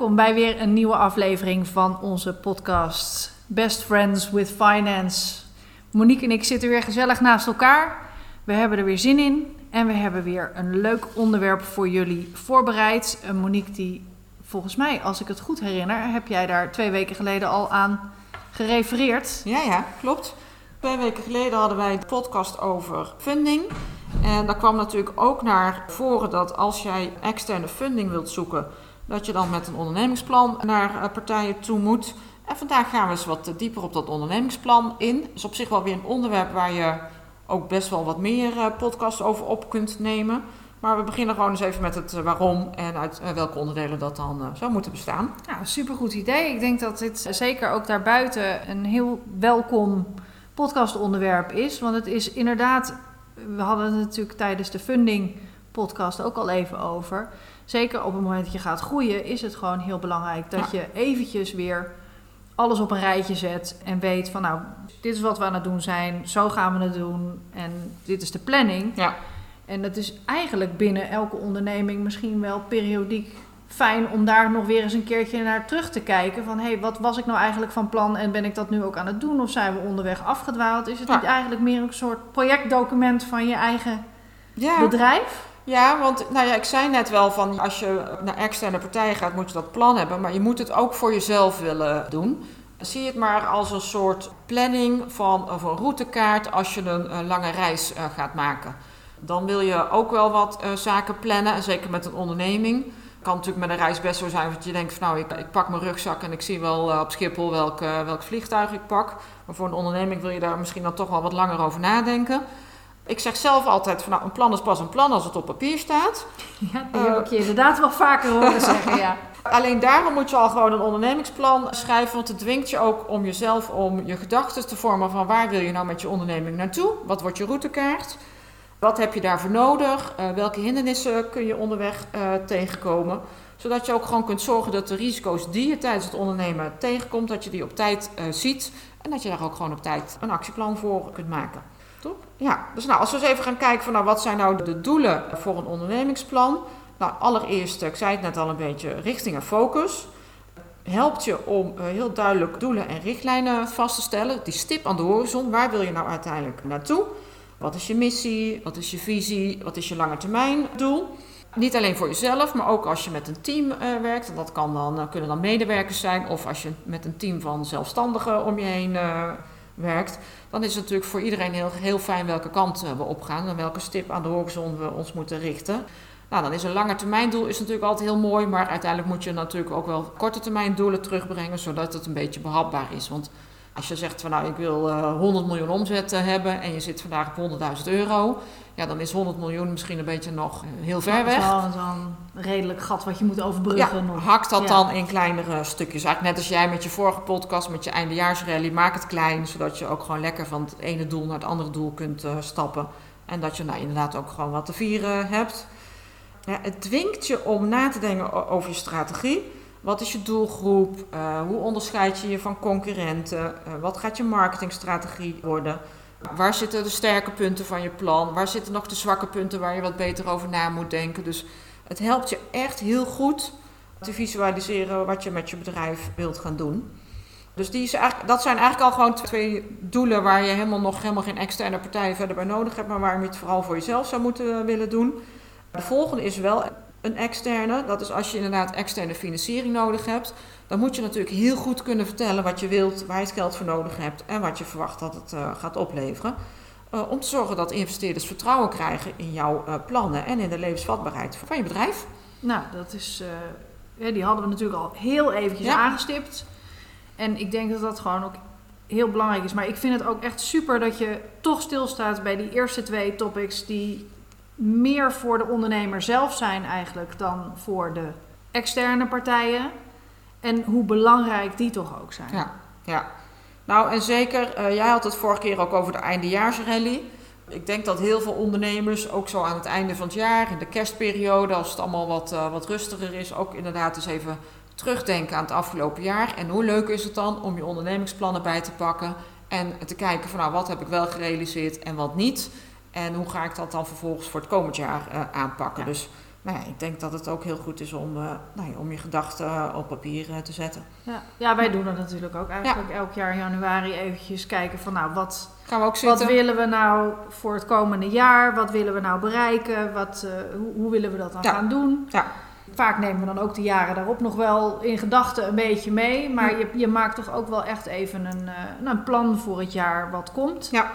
Welkom bij weer een nieuwe aflevering van onze podcast Best Friends with Finance. Monique en ik zitten weer gezellig naast elkaar. We hebben er weer zin in en we hebben weer een leuk onderwerp voor jullie voorbereid. Een Monique die volgens mij, als ik het goed herinner, heb jij daar twee weken geleden al aan gerefereerd. Ja, ja, klopt. Twee weken geleden hadden wij de podcast over funding. En daar kwam natuurlijk ook naar voren dat als jij externe funding wilt zoeken, dat je dan met een ondernemingsplan naar eh, partijen toe moet. En vandaag gaan we eens wat dieper op dat ondernemingsplan in. Dat is op zich wel weer een onderwerp waar je ook best wel wat meer eh, podcasts over op kunt nemen. Maar we beginnen gewoon eens even met het eh, waarom en uit welke onderdelen dat dan zou moeten bestaan. Ja, supergoed idee. Ik denk dat dit zeker ook daarbuiten een heel welkom podcastonderwerp is. Want het is inderdaad, we hadden het natuurlijk tijdens de funding podcast ook al even over zeker op het moment dat je gaat groeien, is het gewoon heel belangrijk dat je eventjes weer alles op een rijtje zet en weet van nou, dit is wat we aan het doen zijn, zo gaan we het doen en dit is de planning. Ja. En dat is eigenlijk binnen elke onderneming misschien wel periodiek fijn om daar nog weer eens een keertje naar terug te kijken. Van hé, hey, wat was ik nou eigenlijk van plan en ben ik dat nu ook aan het doen? Of zijn we onderweg afgedwaald? Is het niet eigenlijk meer een soort projectdocument van je eigen ja. bedrijf? Ja, want nou ja, ik zei net wel van als je naar externe partijen gaat, moet je dat plan hebben. Maar je moet het ook voor jezelf willen doen. Zie het maar als een soort planning van of een routekaart als je een, lange reis uh, gaat maken. Dan wil je ook wel wat uh, zaken plannen, en zeker met een onderneming. Kan natuurlijk met een reis best zo zijn dat je denkt van nou, ik, pak mijn rugzak en ik zie wel uh, op Schiphol welk, welk vliegtuig ik pak. Maar voor een onderneming wil je daar misschien dan toch wel wat langer over nadenken. Ik zeg zelf altijd van nou, een plan is pas een plan als het op papier staat. Ja, die heb ik je inderdaad wel vaker horen zeggen, ja. Alleen daarom moet je al gewoon een ondernemingsplan schrijven, want het dwingt je ook om jezelf, om je gedachten te vormen van waar wil je nou met je onderneming naartoe? Wat wordt je routekaart? Wat heb je daarvoor nodig? Uh, welke hindernissen kun je onderweg uh, tegenkomen? Zodat je ook gewoon kunt zorgen dat de risico's die je tijdens het ondernemen tegenkomt, dat je die op tijd uh, ziet en dat je daar ook gewoon op tijd een actieplan voor kunt maken. Top. Ja, dus nou, als we eens even gaan kijken van nou, wat zijn nou de doelen voor een ondernemingsplan. Nou, allereerst, ik zei het net al een beetje, richting en focus. Helpt je om uh, heel duidelijk doelen en richtlijnen vast te stellen. Die stip aan de horizon, waar wil je nou uiteindelijk naartoe? Wat is je missie? Wat is je visie? Wat is je lange termijn doel? Niet alleen voor jezelf, maar ook als je met een team uh, werkt. En dat kan dan, uh, kunnen dan medewerkers zijn of als je met een team van zelfstandigen om je heen werkt, dan is het natuurlijk voor iedereen heel, heel fijn welke kant we opgaan en welke stip aan de horizon we ons moeten richten. Nou, dan is een lange termijn doel is natuurlijk altijd heel mooi, maar uiteindelijk moet je natuurlijk ook wel korte termijn doelen terugbrengen, zodat het een beetje behapbaar is. Want als je zegt van nou ik wil uh, eh, 100 miljoen omzet uh, hebben en je zit vandaag op 100.000 euro, ja dan is 100 miljoen misschien een beetje nog heel ver weg. Dat is wel een redelijk gat wat je moet overbruggen. Ja, hak dat ja. dan in kleinere stukjes. Eigenlijk net als jij met je vorige podcast, met je eindejaarsrally, maak het klein, zodat je ook gewoon lekker van het ene doel naar het andere doel kunt uh, stappen. En dat je nou inderdaad ook gewoon wat te vieren hebt. Ja, het dwingt je om na te denken over je strategie. Wat is je doelgroep? Uh, hoe onderscheid je je van concurrenten? Uh, wat gaat je marketingstrategie worden? Waar zitten de sterke punten van je plan? Waar zitten nog de zwakke punten waar je wat beter over na moet denken? Dus het helpt je echt heel goed te visualiseren wat je met je bedrijf wilt gaan doen. Dus die is eigenlijk, dat zijn eigenlijk al gewoon twee doelen waar je helemaal nog helemaal geen externe partijen verder bij nodig hebt, maar waar je het vooral voor jezelf zou moeten willen doen. De volgende is wel een externe. Dat is als je inderdaad externe financiering nodig hebt. Dan moet je natuurlijk heel goed kunnen vertellen wat je wilt, waar je het geld voor nodig hebt en wat je verwacht dat het uh, gaat opleveren. Uh, om te zorgen dat investeerders vertrouwen krijgen in jouw uh, plannen en in de levensvatbaarheid van je bedrijf. Nou, dat is, ja, die hadden we natuurlijk al heel eventjes ja. aangestipt. En ik denk dat dat gewoon ook heel belangrijk is. Maar ik vind het ook echt super dat je toch stilstaat bij die eerste twee topics die meer voor de ondernemer zelf zijn eigenlijk dan voor de externe partijen. En hoe belangrijk die toch ook zijn. Ja, ja. Nou, en zeker, uh, jij had het vorige keer ook over de eindejaarsrally. Ik denk dat heel veel ondernemers, ook zo aan het einde van het jaar, in de kerstperiode, als het allemaal wat, uh, wat rustiger is, ook inderdaad eens even terugdenken aan het afgelopen jaar. En hoe leuk is het dan om je ondernemingsplannen bij te pakken en te kijken van nou, wat heb ik wel gerealiseerd en wat niet. En hoe ga ik dat dan vervolgens voor het komend jaar uh, aanpakken. Dus nou ja, ik denk dat het ook heel goed is om, uh, nou ja, om je gedachten op papier uh, te zetten. Ja. ja, wij doen dat natuurlijk ook eigenlijk elk jaar in januari eventjes kijken van nou, wat, Gaan we ook wat willen we nou voor het komende jaar? Wat willen we nou bereiken? Wat, hoe, hoe, willen we dat dan gaan doen? Ja. Vaak nemen we dan ook de jaren daarop nog wel in gedachten een beetje mee. Maar je, je maakt toch ook wel echt even een, een plan voor het jaar wat komt. Ja.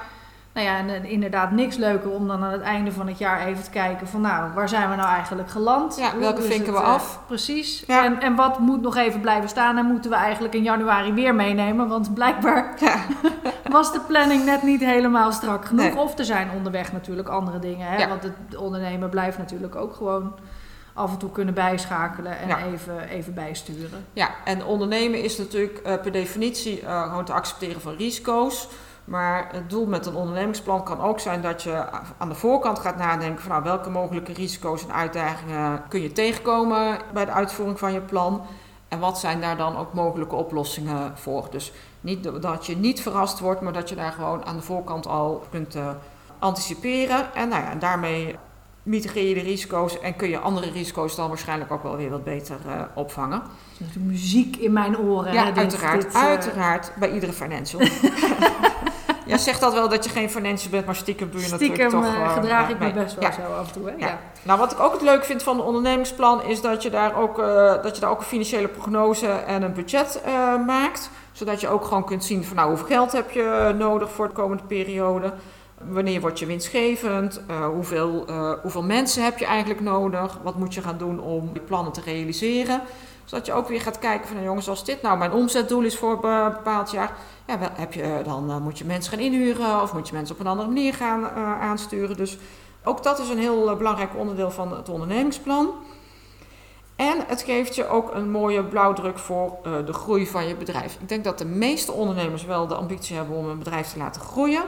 Nou ja, en inderdaad niks leuker om dan aan het einde van het jaar even te kijken van nou, waar zijn we nou eigenlijk geland? Ja, welke vinken we uh, af? precies. Ja. En, en wat moet nog even blijven staan en moeten we eigenlijk in januari weer meenemen? Want blijkbaar Ja. was de planning net niet helemaal strak genoeg. Nee. Of er zijn onderweg natuurlijk andere dingen. Hè? Want het de ondernemer blijft natuurlijk ook gewoon af en toe kunnen bijschakelen en Ja. even, even bijsturen. Ja, en ondernemen is natuurlijk eh, per definitie eh, gewoon te accepteren van risico's. Maar het doel met een ondernemingsplan kan ook zijn dat je aan de voorkant gaat nadenken van nou, welke mogelijke risico's en uitdagingen kun je tegenkomen bij de uitvoering van je plan. En wat zijn daar dan ook mogelijke oplossingen voor? Dus niet dat je niet verrast wordt, maar dat je daar gewoon aan de voorkant al kunt eh, anticiperen. En nou ja, en daarmee mitigeer je de risico's en kun je andere risico's dan waarschijnlijk ook wel weer wat beter eh, opvangen. Dus de muziek in mijn oren. Ja, hè, uiteraard. dit, eh, uiteraard bij iedere financial. ja, zegt dat wel dat je geen financial bent, maar stiekem doe je Stiekem natuurlijk toch gewoon, gedraag ik me best wel zo af en toe. Hè? Ja. Nou, wat ik ook het leuk vind van een ondernemingsplan is dat je daar ook, eh, dat je daar ook een financiële prognose en een budget maakt. Zodat je ook gewoon kunt zien van nou, hoeveel geld heb je nodig voor de komende periode. Wanneer word je winstgevend? Hoeveel, hoeveel mensen heb je eigenlijk nodig? Wat moet je gaan doen om die plannen te realiseren? Zodat je ook weer gaat kijken van nou, jongens, als dit nou mijn omzetdoel is voor een bepaald jaar. Ja, heb je, dan eh, moet je mensen gaan inhuren of moet je mensen op een andere manier gaan eh, aansturen. Dus ook dat is een heel eh, belangrijk onderdeel van het ondernemingsplan. En het geeft je ook een mooie blauwdruk voor eh, de groei van je bedrijf. Ik denk dat de meeste ondernemers wel de ambitie hebben om een bedrijf te laten groeien.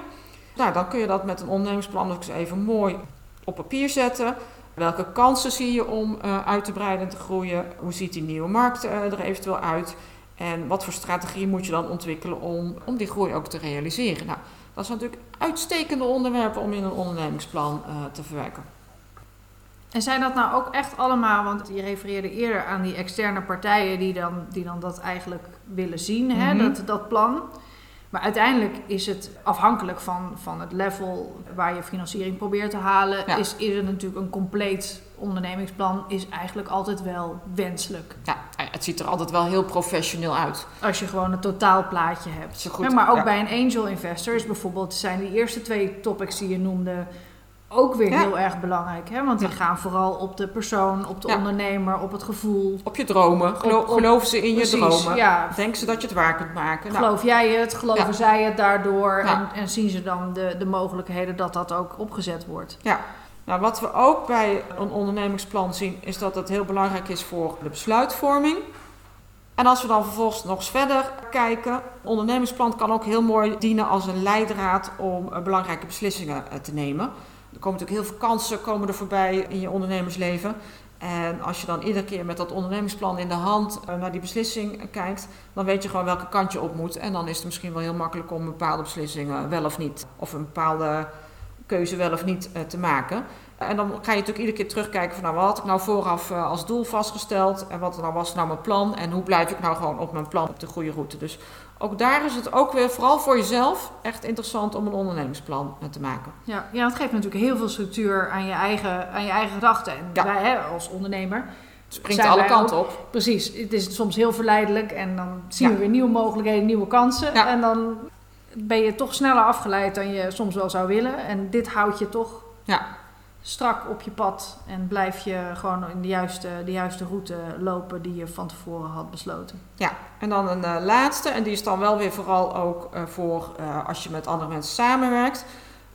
Nou, dan kun je dat met een ondernemingsplan ook eens even mooi op papier zetten. Welke kansen zie je om eh, uit te breiden en te groeien? Hoe ziet die nieuwe markt eh, er eventueel uit? En wat voor strategie moet je dan ontwikkelen om, om die groei ook te realiseren? Nou, dat zijn natuurlijk uitstekende onderwerpen om in een ondernemingsplan eh, te verwerken. En zijn dat nou ook echt allemaal, want je refereerde eerder aan die externe partijen die dan, die dan dat eigenlijk willen zien, hè, Mhm. dat, dat plan. Maar uiteindelijk is het afhankelijk van, van het level waar je financiering probeert te halen. Ja. Is, is het natuurlijk een compleet ondernemingsplan, is eigenlijk altijd wel wenselijk. Ja, het ziet er altijd wel heel professioneel uit. Als je gewoon een totaalplaatje hebt. Zo goed, Ja, maar ook ja. bij een angel investor is bijvoorbeeld zijn die eerste twee topics die je noemde ook weer Ja. heel erg belangrijk. Hè? Want die gaan vooral op de persoon, op de Ja. ondernemer, op het gevoel. Op je dromen. Gelo- Op- op- geloven ze in Precies, je dromen. Ja, Denken ze dat je het waar kunt maken. Nou, geloof jij het, geloven zij het daardoor en, en zien ze dan de, de mogelijkheden dat dat ook opgezet wordt. Ja, nou, wat we ook bij een ondernemingsplan zien, is dat het heel belangrijk is voor de besluitvorming. En als we dan vervolgens nog eens verder kijken, een ondernemingsplan kan ook heel mooi dienen als een leidraad om eh, belangrijke beslissingen eh, te nemen. Er komen natuurlijk heel veel kansen komen er voorbij in je ondernemersleven. En als je dan iedere keer met dat ondernemingsplan in de hand eh, naar die beslissing eh, kijkt, dan weet je gewoon welke kant je op moet. En dan is het misschien wel heel makkelijk om bepaalde beslissingen wel of niet, of een bepaalde keuze wel of niet eh, te maken. En dan ga je natuurlijk iedere keer terugkijken van nou, wat had ik nou vooraf als doel vastgesteld en wat nou was nou mijn plan en hoe blijf ik nou gewoon op mijn plan op de goede route. Dus ook daar is het ook weer vooral voor jezelf echt interessant om een ondernemingsplan eh, te maken. Ja, ja, dat geeft natuurlijk heel veel structuur aan je eigen, aan je eigen gedachten. En Ja. wij hè, als ondernemer Het springt alle kanten op. Precies, het is soms heel verleidelijk en dan zien Ja. we weer nieuwe mogelijkheden, nieuwe kansen. Ja. En dan ben je toch sneller afgeleid dan je soms wel zou willen. En dit houdt je toch Ja. Strak op je pad en blijf je gewoon in de juiste, de juiste route lopen die je van tevoren had besloten. Ja, en dan een eh, laatste, en die is dan wel weer vooral ook eh, voor eh, als je met andere mensen samenwerkt.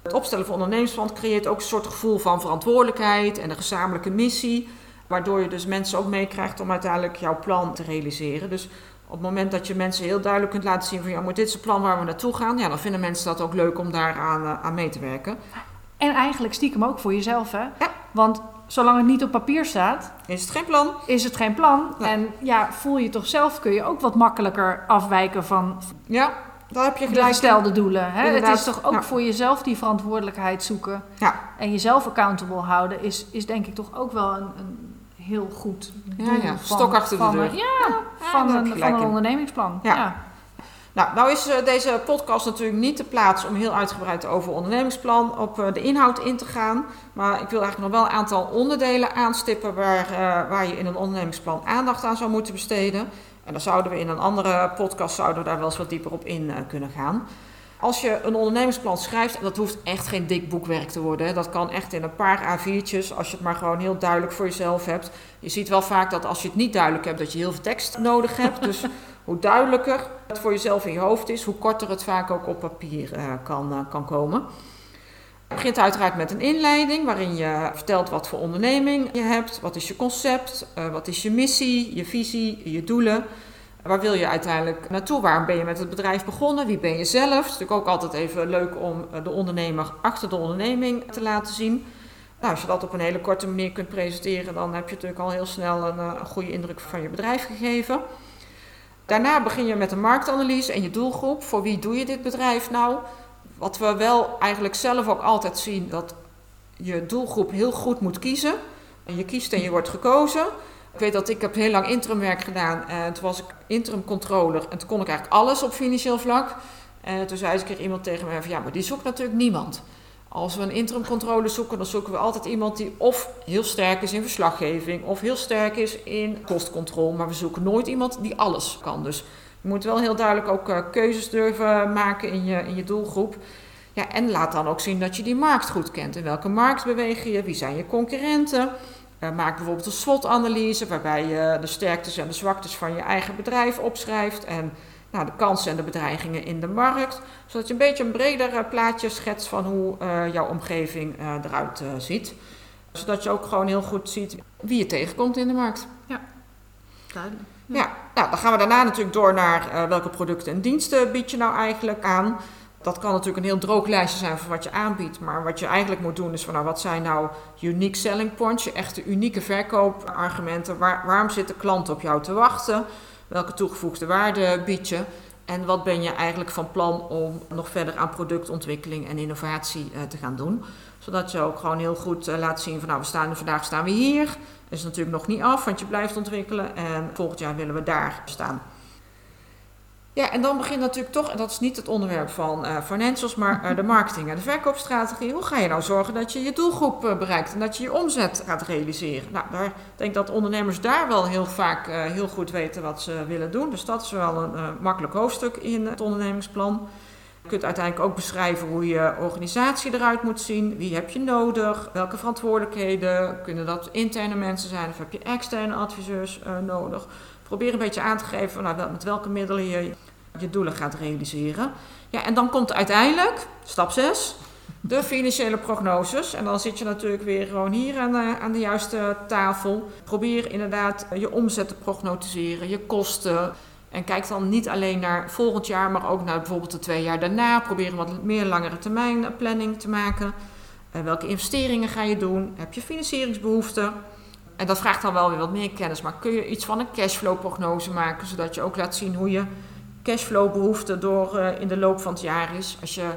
Het opstellen van ondernemersplan creëert ook een soort gevoel van verantwoordelijkheid en een gezamenlijke missie. Waardoor je dus mensen ook meekrijgt om uiteindelijk jouw plan te realiseren. Dus op het moment dat je mensen heel duidelijk kunt laten zien van ja, maar dit is het plan waar we naartoe gaan, ja, dan vinden mensen dat ook leuk om daaraan aan mee te werken. En eigenlijk stiekem ook voor jezelf, hè? Ja. Want zolang het niet op papier staat, is het geen plan. Is het geen plan. En ja, voel je toch zelf, kun je ook wat makkelijker afwijken van ja, daar heb je gelijk. de gestelde doelen. Hè? Het is toch ook voor jezelf die verantwoordelijkheid zoeken ja. en jezelf accountable houden, is, is denk ik toch ook wel een, een heel goed doel. Ja, ja. Stok achter de deur. Ja, van, een, van een ondernemingsplan. ja. Nou, nou is eh, deze podcast natuurlijk niet de plaats om heel uitgebreid over ondernemingsplan op eh, de inhoud in te gaan. Maar ik wil eigenlijk nog wel een aantal onderdelen aanstippen waar, eh, waar je in een ondernemingsplan aandacht aan zou moeten besteden. En dan zouden we in een andere podcast zouden daar wel eens wat dieper op in kunnen gaan. Als je een ondernemingsplan schrijft, dat hoeft echt geen dik boekwerk te worden. Dat kan echt in een paar A4'tjes, als je het maar gewoon heel duidelijk voor jezelf hebt. Je ziet wel vaak dat als je het niet duidelijk hebt, dat je heel veel tekst nodig hebt. Dus hoe duidelijker het voor jezelf in je hoofd is, hoe korter het vaak ook op papier uh, kan, uh, kan komen. Het begint uiteraard met een inleiding waarin je vertelt wat voor onderneming je hebt, wat is je concept, uh, wat is je missie, je visie, je doelen. Waar wil je uiteindelijk naartoe? Waarom ben je met het bedrijf begonnen? Wie ben je zelf? Het is natuurlijk ook altijd even leuk om de ondernemer achter de onderneming te laten zien. Nou, als je dat op een hele korte manier kunt presenteren, dan heb je natuurlijk al heel snel een goede indruk van je bedrijf gegeven. Daarna begin je met een marktanalyse en je doelgroep. Voor wie doe je dit bedrijf nou? Wat we wel eigenlijk zelf ook altijd zien, dat je doelgroep heel goed moet kiezen. En je kiest en je wordt gekozen. Ik weet dat ik heb heel lang interimwerk gedaan. En toen was ik interim controller. En toen kon ik eigenlijk alles op financieel vlak. En toen zei eens een keer iemand tegen mij van ja, maar die zoekt natuurlijk niemand. Als we een interimcontrole zoeken, dan zoeken we altijd iemand die of heel sterk is in verslaggeving of heel sterk is in kostcontrole. Maar we zoeken nooit iemand die alles kan. Dus je moet wel heel duidelijk ook uh, keuzes durven maken in je, in je doelgroep. Ja, en laat dan ook zien dat je die markt goed kent. In welke markt beweeg je? Wie zijn je concurrenten? Uh, maak bijvoorbeeld een SWOT-analyse waarbij je de sterktes en de zwaktes van je eigen bedrijf opschrijft. En nou, de kansen en de bedreigingen in de markt. Zodat je een beetje een breder eh, plaatje schetst van hoe uh, jouw omgeving uh, eruit uh, ziet. Zodat je ook gewoon heel goed ziet wie je tegenkomt in de markt. Ja, duidelijk. Ja, ja nou, dan gaan we daarna natuurlijk door naar welke producten en diensten bied je nou eigenlijk aan. Dat kan natuurlijk een heel droog lijstje zijn van wat je aanbiedt. Maar wat je eigenlijk moet doen is van nou, wat zijn nou unique selling points, je echte unieke verkoopargumenten. Waar, waarom zit de klant op jou te wachten? Welke toegevoegde waarde bied je? En wat ben je eigenlijk van plan om nog verder aan productontwikkeling en innovatie uh, te gaan doen? Zodat je ook gewoon heel goed uh, laat zien van nou, we staan, vandaag staan we hier. Dat is natuurlijk nog niet af, want je blijft ontwikkelen. En volgend jaar willen we daar staan. Ja, en dan begint natuurlijk toch, en dat is niet het onderwerp van uh, financials, maar uh, de marketing en de verkoopstrategie. Hoe ga je nou zorgen dat je je doelgroep uh, bereikt en dat je je omzet gaat realiseren? Nou, daar, ik denk dat ondernemers daar wel heel vaak heel goed weten wat ze willen doen. Dus dat is wel een makkelijk hoofdstuk in het ondernemingsplan. Je kunt uiteindelijk ook beschrijven hoe je organisatie eruit moet zien. Wie heb je nodig? Welke verantwoordelijkheden? Kunnen dat interne mensen zijn of heb je externe adviseurs nodig? Probeer een beetje aan te geven nou, met welke middelen je je doelen gaat realiseren. Ja, en dan komt uiteindelijk, stap 6, de financiële prognoses. En dan zit je natuurlijk weer gewoon hier aan de, aan de juiste tafel. Probeer inderdaad je omzet te prognosticeren, je kosten. En kijk dan niet alleen naar volgend jaar, maar ook naar bijvoorbeeld de twee jaar daarna. Probeer een wat meer langere termijn planning te maken. Uh, welke investeringen ga je doen? Heb je financieringsbehoeften? En dat vraagt dan wel weer wat meer kennis. Maar kun je iets van een cashflow-prognose maken, zodat je ook laat zien hoe je cashflow-behoefte door uh, in de loop van het jaar is. Als je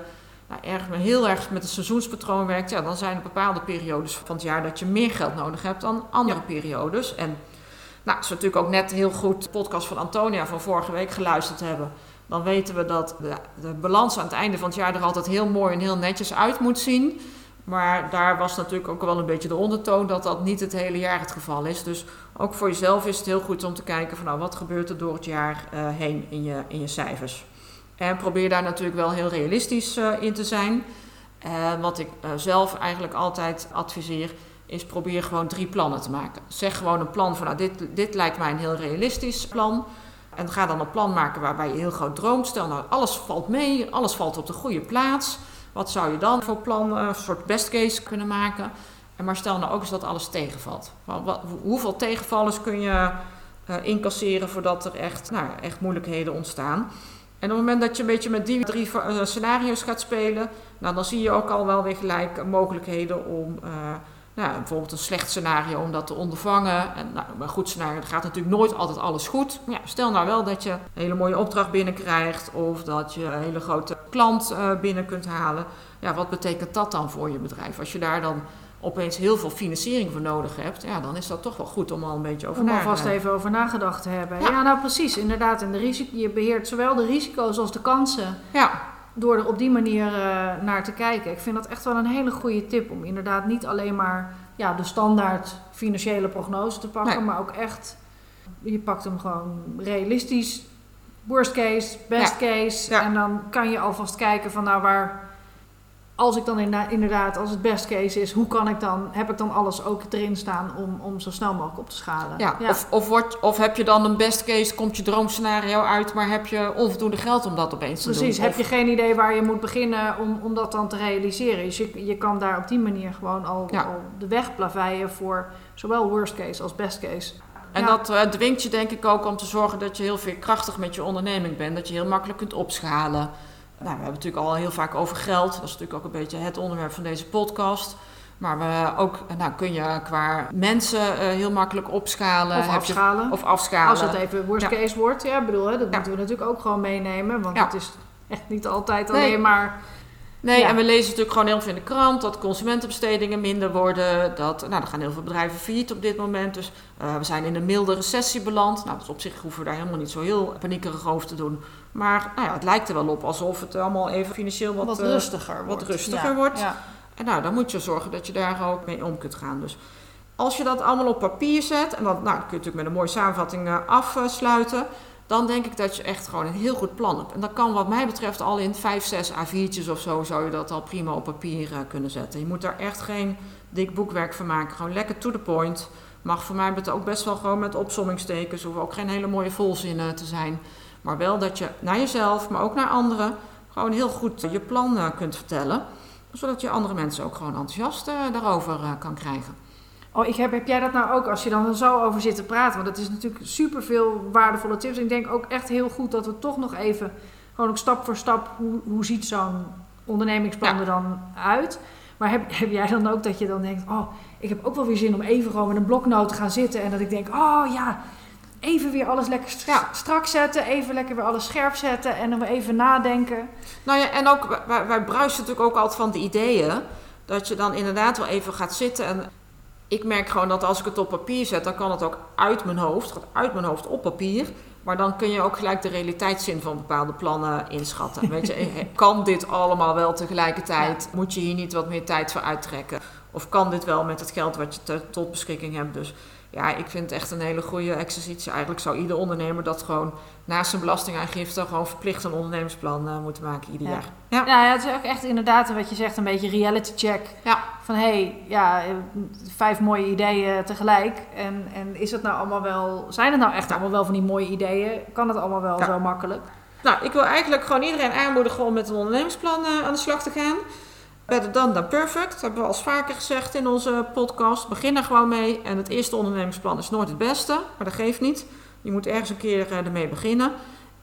nou, erg, heel erg met een seizoenspatroon werkt, ja, dan zijn er bepaalde periodes van het jaar dat je meer geld nodig hebt dan andere periodes. En nou, als we natuurlijk ook net heel goed de podcast van Antonia van vorige week geluisterd hebben, dan weten we dat de, de balans aan het einde van het jaar er altijd heel mooi en heel netjes uit moet zien. Maar daar was natuurlijk ook wel een beetje de ondertoon dat dat niet het hele jaar het geval is. Dus ook voor jezelf is het heel goed om te kijken van nou, wat gebeurt er door het jaar uh, heen in je, in je cijfers. En probeer daar natuurlijk wel heel realistisch uh, in te zijn. Uh, wat ik zelf eigenlijk altijd adviseer, is probeer gewoon drie plannen te maken. Zeg gewoon een plan van nou, dit, dit lijkt mij een heel realistisch plan. En ga dan een plan maken waarbij je heel groot droomt. Stel nou, alles valt mee, alles valt op de goede plaats. Wat zou je dan voor plan, een soort best case kunnen maken? En maar stel nou ook eens dat alles tegenvalt. Wat, hoeveel tegenvallers kun je uh, incasseren voordat er echt, nou, echt moeilijkheden ontstaan? En op het moment dat je een beetje met die drie scenario's gaat spelen, nou, dan zie je ook al wel weer gelijk mogelijkheden om nou, bijvoorbeeld een slecht scenario om dat te ondervangen. En nou, een goed scenario gaat natuurlijk nooit altijd alles goed. Maar ja, stel nou wel dat je een hele mooie opdracht binnenkrijgt of dat je een hele grote klant uh, binnen kunt halen. Ja, wat betekent dat dan voor je bedrijf? Als je daar dan opeens heel veel financiering voor nodig hebt, ja, dan is dat toch wel goed om al een beetje over na te alvast even over nagedacht te hebben. Ja, nou precies, inderdaad. En de risico, je beheert zowel de risico's als de kansen. Ja door er op die manier uh, naar te kijken. Ik vind dat echt wel een hele goede tip om inderdaad niet alleen maar ja, de standaard financiële prognose te pakken, maar ook echt, je pakt hem gewoon realistisch. Worst case, best case. En dan kan je alvast kijken van nou waar als ik dan inderdaad, als het best case is, hoe kan ik dan, heb ik dan alles ook erin staan om, om zo snel mogelijk op te schalen? Ja, Of, of, wordt, of heb je dan een best case, komt je droomscenario uit, maar heb je onvoldoende geld om dat opeens te doen? Precies, heb je geen idee waar je moet beginnen om, om dat dan te realiseren. Dus je, je kan daar op die manier gewoon al, al de weg plaveien voor zowel worst case als best case. En dat uh, dwingt je denk ik ook om te zorgen dat je heel veel krachtig met je onderneming bent. Dat je heel makkelijk kunt opschalen. Nou, we hebben het natuurlijk al heel vaak over geld. Dat is natuurlijk ook een beetje het onderwerp van deze podcast. Maar we ook, nou, kun je qua mensen uh, heel makkelijk opschalen. Of afschalen. Je, of afschalen. Als het even worst case wordt. Ja, bedoel, hè, dat moeten we natuurlijk ook gewoon meenemen. Want het is echt niet altijd alleen maar... Nee, en we lezen natuurlijk gewoon heel veel in de krant dat consumentenbestedingen minder worden. Dat, nou, er gaan heel veel bedrijven failliet op dit moment. Dus uh, we zijn in een milde recessie beland. Nou, dus op zich hoeven we daar helemaal niet zo heel paniekerig over te doen. Maar nou ja, het lijkt er wel op alsof het allemaal even financieel wat, wat rustiger uh, wordt. Wat rustiger wordt. Ja. En nou, dan moet je zorgen dat je daar ook mee om kunt gaan. Dus als je dat allemaal op papier zet, en dat, nou, kun je natuurlijk met een mooie samenvatting uh, afsluiten, dan denk ik dat je echt gewoon een heel goed plan hebt. En dat kan wat mij betreft al in 5, 6 A4'tjes of zo, zou je dat al prima op papier uh, kunnen zetten. Je moet daar echt geen dik boekwerk van maken. Gewoon lekker to the point. Mag voor mij ook best wel gewoon met opsommingstekens. Hoeven ook geen hele mooie volzinnen te zijn. Maar wel dat je naar jezelf, maar ook naar anderen, gewoon heel goed je plan uh, kunt vertellen. Zodat je andere mensen ook gewoon enthousiast uh, daarover kan krijgen. Oh, ik heb, heb jij dat nou ook als je dan zo over zit te praten? Want het is natuurlijk super veel waardevolle tips. Ik denk ook echt heel goed dat we toch nog even, gewoon ook stap voor stap, hoe, hoe ziet zo'n ondernemingsplan er dan uit? Maar heb, heb jij dan ook dat je dan denkt, oh, ik heb ook wel weer zin om even gewoon met een bloknoot te gaan zitten. En dat ik denk, oh ja, even weer alles lekker strak zetten. Even lekker weer alles scherp zetten. En dan weer even nadenken. Nou ja, en ook, wij, wij bruisen natuurlijk ook altijd van de ideeën. Dat je dan inderdaad wel even gaat zitten en ik merk gewoon dat als ik het op papier zet, dan kan het ook uit mijn hoofd, gaat uit mijn hoofd op papier. Maar dan kun je ook gelijk de realiteitszin van bepaalde plannen inschatten. Weet je, eh, kan dit allemaal wel tegelijkertijd? Moet je hier niet wat meer tijd voor uittrekken? Of kan dit wel met het geld wat je tot beschikking hebt? Dus ja, ik vind het echt een hele goede exercitie. Eigenlijk zou ieder ondernemer dat gewoon naast zijn belastingaangifte gewoon verplicht een ondernemersplan uh, moeten maken ieder jaar. Ja. ja, het is ook echt inderdaad wat je zegt, een beetje reality check. Ja. Van hé, hey, ja, vijf mooie ideeën tegelijk. En, en is het nou allemaal wel, zijn het nou echt allemaal wel van die mooie ideeën? Kan het allemaal wel zo makkelijk? Nou, ik wil eigenlijk gewoon iedereen aanmoedigen om met een ondernemersplan uh, aan de slag te gaan. Better done than perfect. Dat hebben we al vaker gezegd in onze podcast. Begin er gewoon mee. En het eerste ondernemingsplan is nooit het beste. Maar dat geeft niet. Je moet ergens een keer uh, ermee beginnen.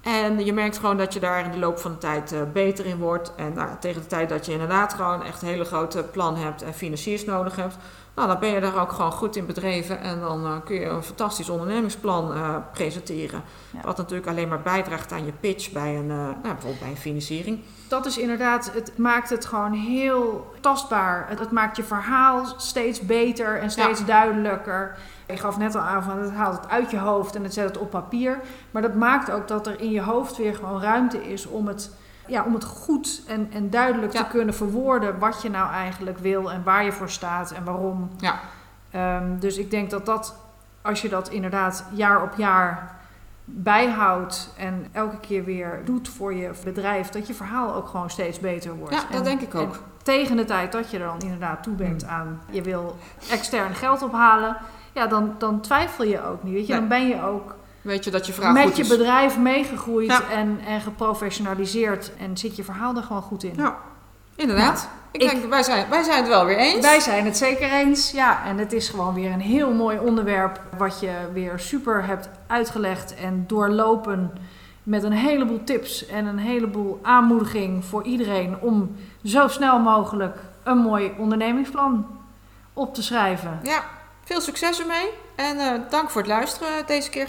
En je merkt gewoon dat je daar in de loop van de tijd uh, beter in wordt. En nou, tegen de tijd dat je inderdaad gewoon echt een hele grote plan hebt en financiers nodig hebt, nou, dan ben je daar ook gewoon goed in bedreven en dan uh, kun je een fantastisch ondernemingsplan uh, presenteren. Wat natuurlijk alleen maar bijdraagt aan je pitch bij een, nou, bijvoorbeeld bij een financiering. Dat is inderdaad, het maakt het gewoon heel tastbaar. Het, het maakt je verhaal steeds beter en steeds ja. duidelijker. Je gaf net al aan van het haalt het uit je hoofd en het zet het op papier. Maar dat maakt ook dat er in je hoofd weer gewoon ruimte is om het, ja, om het goed en, en duidelijk te kunnen verwoorden wat je nou eigenlijk wil en waar je voor staat en waarom. Ja. Um, dus ik denk dat dat, als je dat inderdaad jaar op jaar bijhoudt en elke keer weer doet voor je bedrijf, dat je verhaal ook gewoon steeds beter wordt. Ja, dat denk ik ook. tegen de tijd dat je er dan inderdaad toe bent mm. aan, je wil extern geld ophalen, ja, dan, dan twijfel je ook niet. Weet je, dan ben je ook Weet je dat je vraag met je bedrijf meegegroeid en, en geprofessionaliseerd en zit je verhaal er gewoon goed in. Ja. Inderdaad. ik, ik- denk, wij zijn, wij zijn het wel weer eens. Wij zijn het zeker eens. Ja, en het is gewoon weer een heel mooi onderwerp. Wat je weer super hebt uitgelegd en doorlopen. Met een heleboel tips en een heleboel aanmoediging voor iedereen. Om zo snel mogelijk een mooi ondernemingsplan op te schrijven. Ja, veel succes ermee. En eh, dank voor het luisteren deze keer.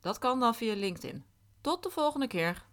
Dat kan dan via LinkedIn. Tot de volgende keer.